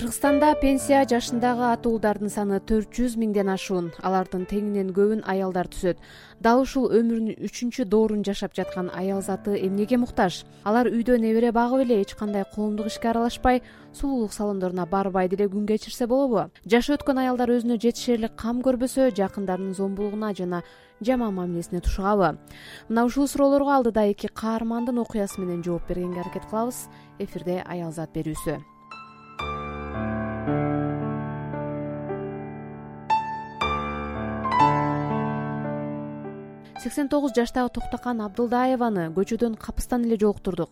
кыргызстанда пенсия жашындагы ата уулдардын саны төрт жүз миңден ашуун. Алардын теңинен көбүн аялдар түзөт. Дал ушул өмүрүнүн үчүнчү доорун жашап жаткан аял заты эмнеге муктаж? Алар үйдө небере багып эле эч кандай коомдук ишке аралашпай сулуулук салондоруна барбай деле күн кечирсе болобу? Жашы өткөн аялдар өзүнө жетишерлик кам көрбөсө жакындарынын зомбулугуна жана жаман мамилесине тушугабы? Мына ушул суроолорго алдыда эки каармандын окуясы менен жооп бергенге аракет кылабыз. Эфирде аялзат берүүсү сексен тогуз жаштагы токтокан абдылдаеваны көчөдөн капыстан эле жолуктурдук.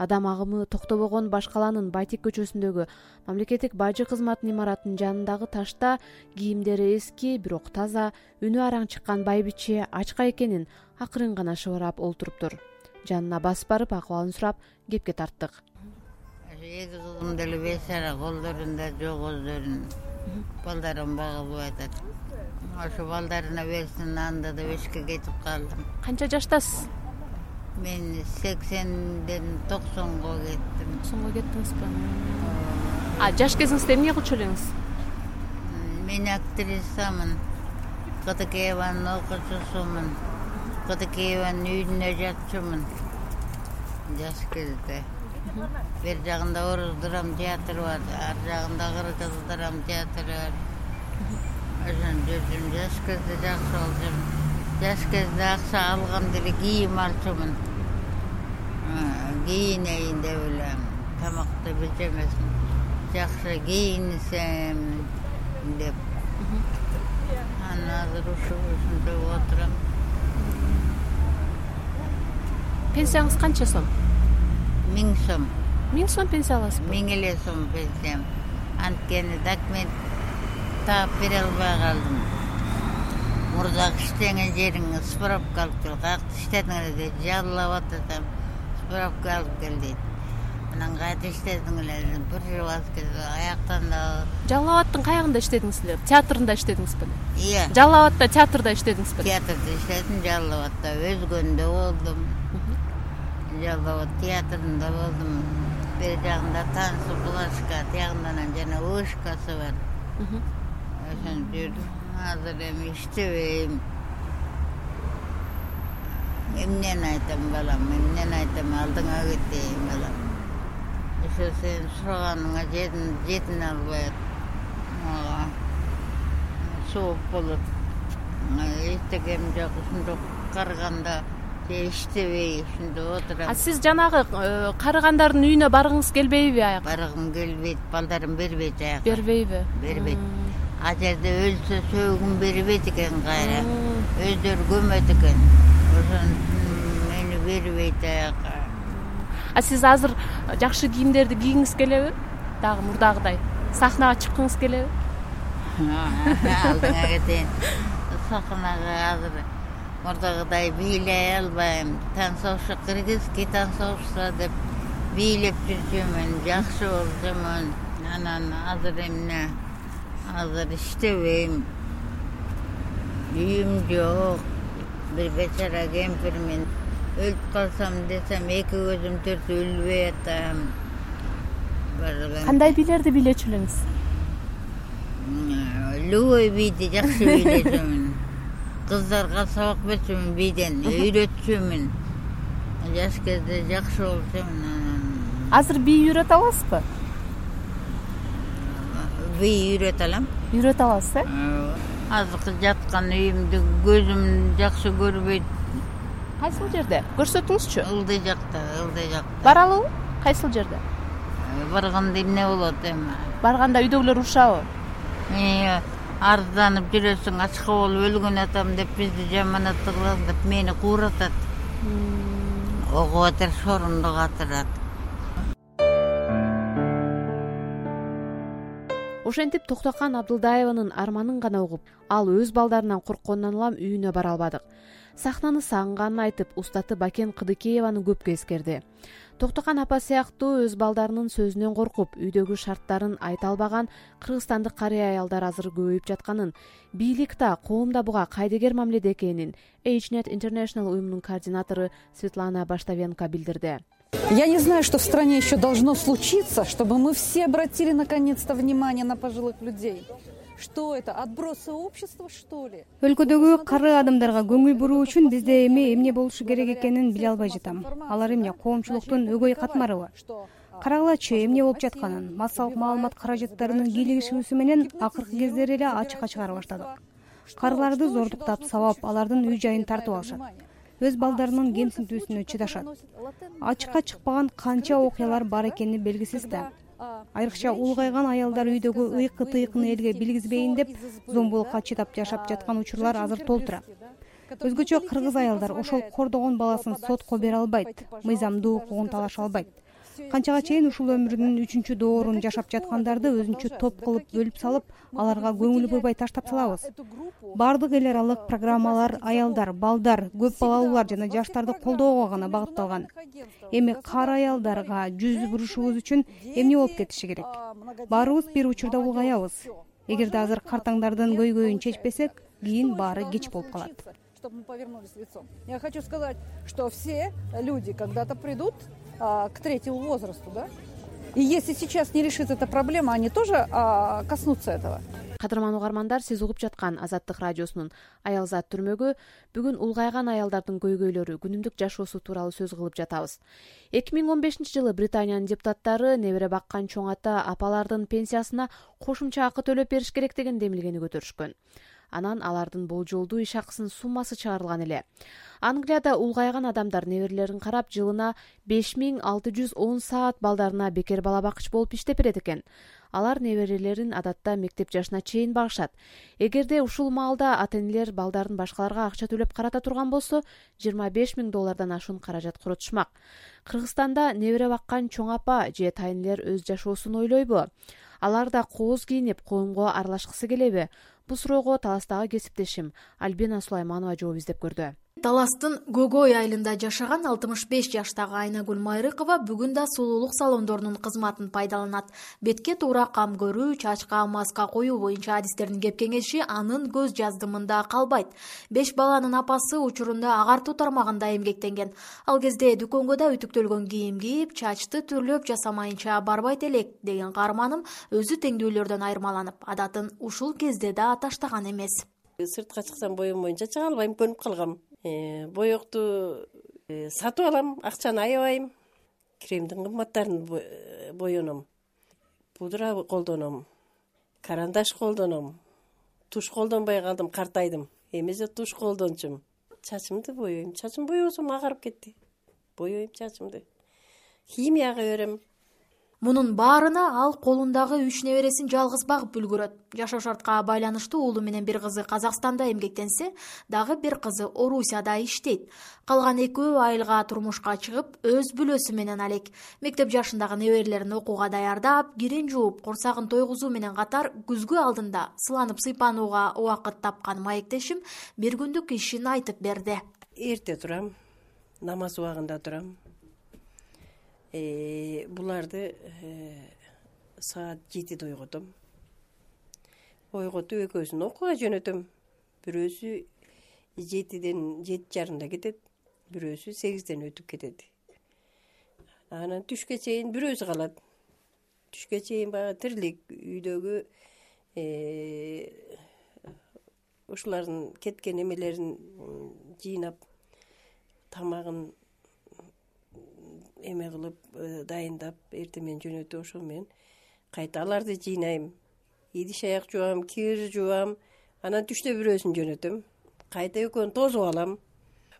Адам агымы токтобогон баш калаанын байтик көчөсүндөгү мамлекеттик бажы кызматынын имаратынын жанындагы ташта кийимдери эски бирок таза үнү араң чыккан байбиче ачка экенин акырын гана шыбырап олтуруптур. Жанына басып барып акыбалын сурап кепке тарттык. Эки кызым деле бейчара колдорунда жок өздөрүнүн балдарым багылбай атат. Ошо балдарына берсин анда деп эшикке кетип калдым. Канча жаштасыз? Мен сексенден токсонго кеттим. Токсонго кеттиңизби а жаш кезиңизде эмне кылчу элеңиз мен актрисамын. Кдкеванын окуучусумун. Кдкеванын үйүнө жатчумун. Жаш кезде бери жагында орус драма театры бар ар жагында кыргыз драма театры бар. Ошентип жүрчүмүн жаш кезде жакшы болчумун жаш кезде акча алганда эле кийим алчумун. Кийинейин деп эле тамакты билчү эмесмин жакшы кийинсем деп. Анан азыр ушул ушинтип отурам. Пенсияңыз канча сом миң сом. Миң сом пенсия аласызбы миң эле сом пенсиям. Анткени документ таап бере албай калдым. Мурдагы иштеген жериңи справка алып кел каякта иштедиңер дейт жаллап атасам справка алып кел дейт анан кайда иштедиңер дедим бир жыл аяктан дагы жалал абадтын каягында иштедиңиз эле? Театрында иштедиңиз беле? Иә. Жалал абадта театрда иштедиңиз беле? Театрда иштедим жалал абадта өзгөндө болдум жалал абад театрында болдум. Бери жагында танцы плашка тиягында анан жана вышкасы бар. Ошентип жүрдүм. Азыр эми иштебейм. Эмнени айтам балам эмнени айтам алдыңа кетейин балам. Ошо сенин сураганыңа жетине албай мага сооп болот. Эчтекем жок ушунтип карыганда иштебей ушинтип отурам. А сиз жанагы э, карыгандардын үйүнө баргыңыз келбейби аяка баргым келбейт балдарым бербейт аяка бербейби? Бербейт. Ал жерде өлсө сөөгүн бербейт экен кайра. Өздөрү көмөт экен. Ошон мени бербейт аяка а сиз азыр жакшы кийимдерди кийгиңиз келеби? Дагы мурдагыдай. Сахнага чыккыңыз келеби? Алдыңа кетейин. Сахнага азыр мурдагыдай бийлей албайм. Танцовщик кыргызский танцовщество деп бийлеп жүрчүмүн жакшы болчумун анан азыр эмне? Азыр иштебейм. Үйүм жок. Бир бечара кемпирмин. Өлүп калсам десем эки көзүм төртүп өлбөй атам. Кандай бийлерди бийлечү элеңиз любой бийди жакшы бийлечүмүн кыздарга сабак берчүмүн бийден үйрөтчүмүн. Жаш кезде жакшы болчумун анан азыр бий үйрөтө аласызбы? Бий үйрөтө алам. Үйрөтө аласыз э? Азыркы жаткан үйүмдү көзүм жакшы көрбөйт. Кайсыл жерде? Көрсөтүңүзчү? Ылдый жакта ылдый жакта. Баралыбы кайсыл жерде? Барганда эмне болот эми? Барганда үйдөгүлөр урушабы арызданып жүрөсүң ачка болуп өлгөн атам деп бизди жаманатты кыласың деп мени кууратат угуп атыр шорунду катырат ошентип токтокан абдылдаеванын арманын гана угуп ал өз балдарынан коркконунан улам үйүнө бара албадык. Сахнаны сагынганын айтып устаты бакен кыдыкееваны көпкө эскерди токтокан апа сыяктуу өз балдарынын сөзүнөн коркуп үйдөгү шарттарын айта албаган кыргызстандык карый аялдар азыр көбөйүп жатканын бийлик да коом да буга кайдыгер мамиледе экенин hnет интернtional уюмунун координатору светлана баштовенко билдирди. Я не знаю что в стране еще должно случиться чтобы мы все обратили наконец то внимание на пожилых людей что это отбросы общества что ли? Өлкөдөгү кары адамдарга көңүл буруу үчүн бизде эми эмне болушу керек экенин биле албай жатам. алар эмне коомчулуктун өгөй катмарыбы карагылачы эмне болуп жатканын? Массалык маалымат каражаттарынын кийлигишүүсү менен акыркы кездери эле ачыкка чыгара баштадык. Карыларды зордуктап сабап алардын үй жайын тартып алышат. Өз балдарынын кемсинтүүсүнө чыдашат. ачыкка чыкпаган канча окуялар бар экени белгисиз да айрыкча улгайган аялдар үйдөгү ыйкы тыйкын элге билгизбейин деп зомбулукка чыдап жашап жаткан учурлар азыр толтура. Өзгөчө кыргыз аялдар ошол кордогон баласын сотко бере албайт мыйзамдуу укугун талаша албайт канчага чейин ушул өмүрүнүн үчүнчү доорун жашап жаткандарды өзүнчө топ кылып бөлүп салып аларга көңүл бурбай таштап салабыз. Баардык эл аралык программалар аялдар балдар көп балалуулар жана жаштарды колдоого гана багытталган. Эми кары аялдарга жүз бурушубуз үчүн эмне болуп кетиши керек? Баарыбыз бир учурда улгаябыз. Эгерде азыр картаңдардын көйгөйүн чечпесек кийин баары кеч болуп калат. Чтобы мы повернулись лицом. Я хочу сказать что все люди когда то придут к третьему возрасту да? И если сейчас не решится эта проблема они тоже коснутся этого. Кадырман угармандар сиз угуп жаткан азаттык радиосунун аялзат түрмөгү. Бүгүн улгайган аялдардын көйгөйлөрү күнүмдүк жашоосу тууралуу сөз кылып жатабыз. Эки миң он бешинчи жылы британиянын депутаттары небере баккан чоң ата апалардын пенсиясына кошумча акы төлөп бериш керек деген демилгени көтөрүшкөн анан алардын болжолдуу иш акысынын суммасы чыгарылган эле. Англияда улгайган адамдар неберелерин карап жылына беш миң алты жүз он саат балдарына бекер бала баккыч болуп иштеп берет экен. Алар неберелерин адатта мектеп жашына чейин багышат. Эгерде ушул маалда ата энелер балдарын башкаларга акча төлөп карата турган болсо жыйырма беш миң доллардан ашуун каражат коротушмак кыргызстанда небере баккан чоң апа же тайнелер өз жашоосун ойлойбу. Алар да кооз кийинип коомго аралашкысы келеби бул суроого таластагы кесиптешим. Альбина сулайманова жооп издеп көрдү таластын көгөй айылында жашаган алтымыш беш жаштагы айнагүл майрыкова бүгүн да сулуулук салондорунун кызматын пайдаланат. Бетке туура кам көрүү чачка маска коюу боюнча адистердин кеп кеңеши анын көз жаздымында калбайт. Беш баланын апасы учурунда агартуу тармагында эмгектенген. Ал кезде дүкөнгө да үтүктөлгөн кийим кийип чачты түрлөп жасамайынча барбайт элек деген каарманым өзү теңдүүлөрдөн айырмаланып адатын ушул кезде да таштаган эмес. Сыртка чыксам боюм боюнча чыга албайм көнүп калгам боекту э, сатып алам акчаны аябайм кремдин кымбаттарын э, боеном пудра колдоном карандаш колдоном туш колдонбой калдым картайдым. Эмесе туш колдончумун чачымды боейм чачымды боебосом агарып кетти. Боейм чачымды. Химияга берем мунун баарына ал колундагы үч небересин жалгыз багып үлгүрөт жашоо шартка байланыштуу уулу менен бир кызы казакстанда эмгектенсе дагы бир кызы орусияда иштейт. Калган экөө айылга турмушка чыгып өз бүлөсү менен алек. Мектеп жашындагы неберелерин окууга даярдап кирин жууп курсагын тойгузуу менен катар күзгү алдында сыланып сыйпанууга убакыт тапкан маектешим бир күндүк ишин айтып берди. Эрте турам намаз убагында турам буларды э, саат жетиде ойготом ойготуп экөөсүн окууга жөнөтөм. Бирөөсү жетиден жети жарымда кетет бирөөсү сегизден өтүп кетет. Анан түшкө чейин бирөөсү калат. Түшкө чейин баягы тирилик үйдөгү э, ушулардын кеткен эмелерин жыйнап тамагын эме кылып э, дайындап эртең менен жөнөтүп ошол менен кайта аларды жыйнайм. Идиш аяк жуам кир жуам анан түштө бирөөсүн жөнөтөм. Кайта экөөнү тосуп алам.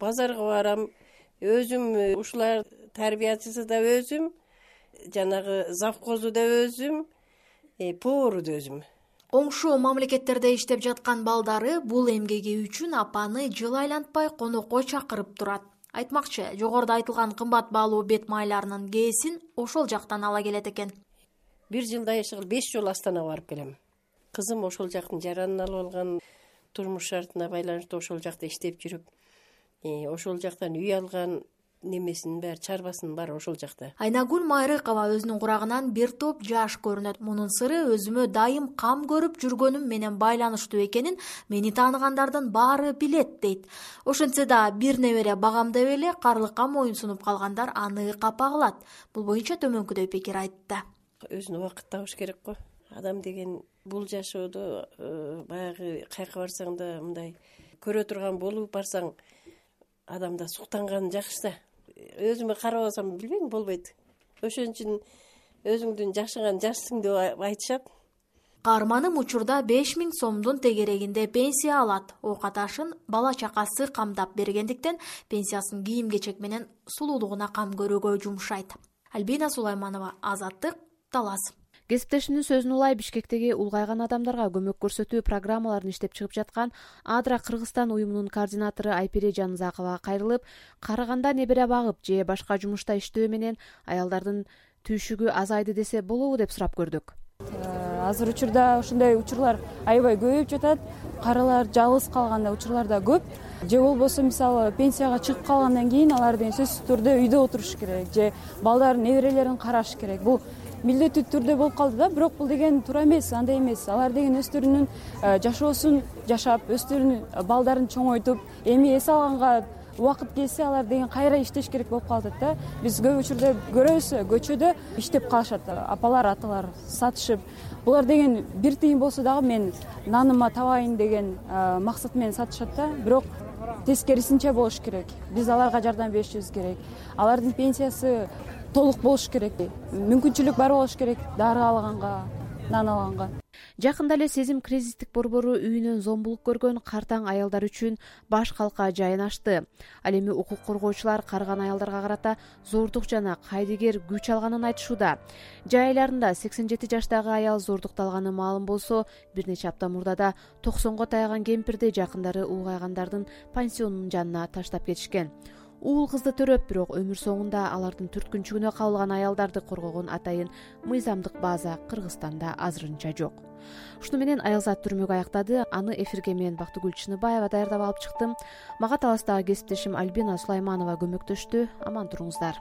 Базарга барам. Өзүм э, ушулар тарбиячысы да өзүм жанагы завхозу да өзүм э, повару да өзүм. Оңшоо мамлекеттерде иштеп жаткан балдары бул эмгеги үчүн апаны жыл айлантпай конокко чакырып турат айтмакчы жогоруда айтылган кымбат баалуу бет майларынын кээсин ошол жактан ала келет экен. Бир жылдай эч кылып беш жолу астанага барып келем. Кызым ошол жактын жаранын алып алган турмуш шартына байланыштуу ошол жакта иштеп жүрүп ошол жактан үй алган немесинин баары чарбасынын баары ошол жакта. Айнагүл майрыкова өзүнүн курагынан бир топ жаш көрүнөт. Мунун сыры өзүмө дайым кам көрүп жүргөнүм менен байланыштуу экенин мени тааныгандардын баары билет дейт. Ошентсе да бир небере багам деп эле карлыкка моюн сунуп калгандар аны капа кылат бул боюнча төмөнкүдөй пикир айтты. Өзүнө убакыт табыш керек го. Адам деген бул жашоодо э, баягы каяка барсаң да мындай көрө турган болуп барсаң адамда суктанган жакшы да өзүмө карабасам билбейм болбойт. Ошон үчүн өзүңдүн жашаган жашсың деп айтышат каарманым учурда беш миң сомдун тегерегинде пенсия алат. Оокат ашын бала чакасы камдап бергендиктен пенсиясын кийим кечек менен сулуулугуна кам көрүүгө жумшайт. Альбина сулайманова азаттык талас кесиптешимдин сөзүнө улай бишкектеги улгайган адамдарга көмөк көрсөтүү программаларын иштеп чыгып жаткан адра кыргызстан уюмунун координатору айпире жанызаковага кайрылып карыганда небере багып же башка жумушта иштөө менен аялдардын түйшүгү азайды десе болобу деп сурап көрдүк. Э, азыр учурда ушундай учурлар аябай көбөйүп жатат. Карылар жалгыз калган учурлар да көп. Же болбосо мисалы пенсияга чыгып калгандан кийин алар деген сөзсүз түрдө үйдө отуруш керек же балдарын неберелерин караш керек. Бул милдеттүү түрдө болуп калды да. Бирок бул деген туура эмес андай эмес. Алар деген өздөрүнүн э, жашоосун жашап өздөрүнүн балдарын чоңойтуп эми эс алганга убакыт келсе алар деген кайра иштеш керек болуп калып атат да. Биз көп учурда көрөбүз көчөдө иштеп калышат апалар аталар сатышып. Булар деген бир тыйын болсо дагы мен нанымы табайын деген э, максат менен сатышат да. Бирок тескерисинче болуш керек. Биз аларга жардам беришибиз керек. Алардын пенсиясы толук болуш керек. Мүмкүнчүлүк бар болуш керек. Дары алганга нан алганга. Жакында эле сезим кризистик борбору үйүнөн зомбулук көргөн картаң аялдар үчүн баш калка жайын ачты. Ал эми укук коргоочулар карыган аялдарга карата зордук жана кайдыгер күч алганын айтышууда. Жай айларында сексен жети жаштагы аял зордукталганы маалым болсо бир нече апта мурда да токсонго таяган кемпирди жакындары улгайгандардын пансионунун жанына таштап кетишкен уул кызды төрөп бирок өмүр соңунда алардын түрткүнчүгүнө кабылган аялдарды коргогон атайын мыйзамдык база кыргызстанда азырынча жок. Ушуну менен аялзат түрмөгү аяктады. Аны эфирге мен бактыгүл чыныбаева даярдап алып чыктым. Мага таластагы кесиптешим альбина сулайманова көмөктөштү. Аман туруңуздар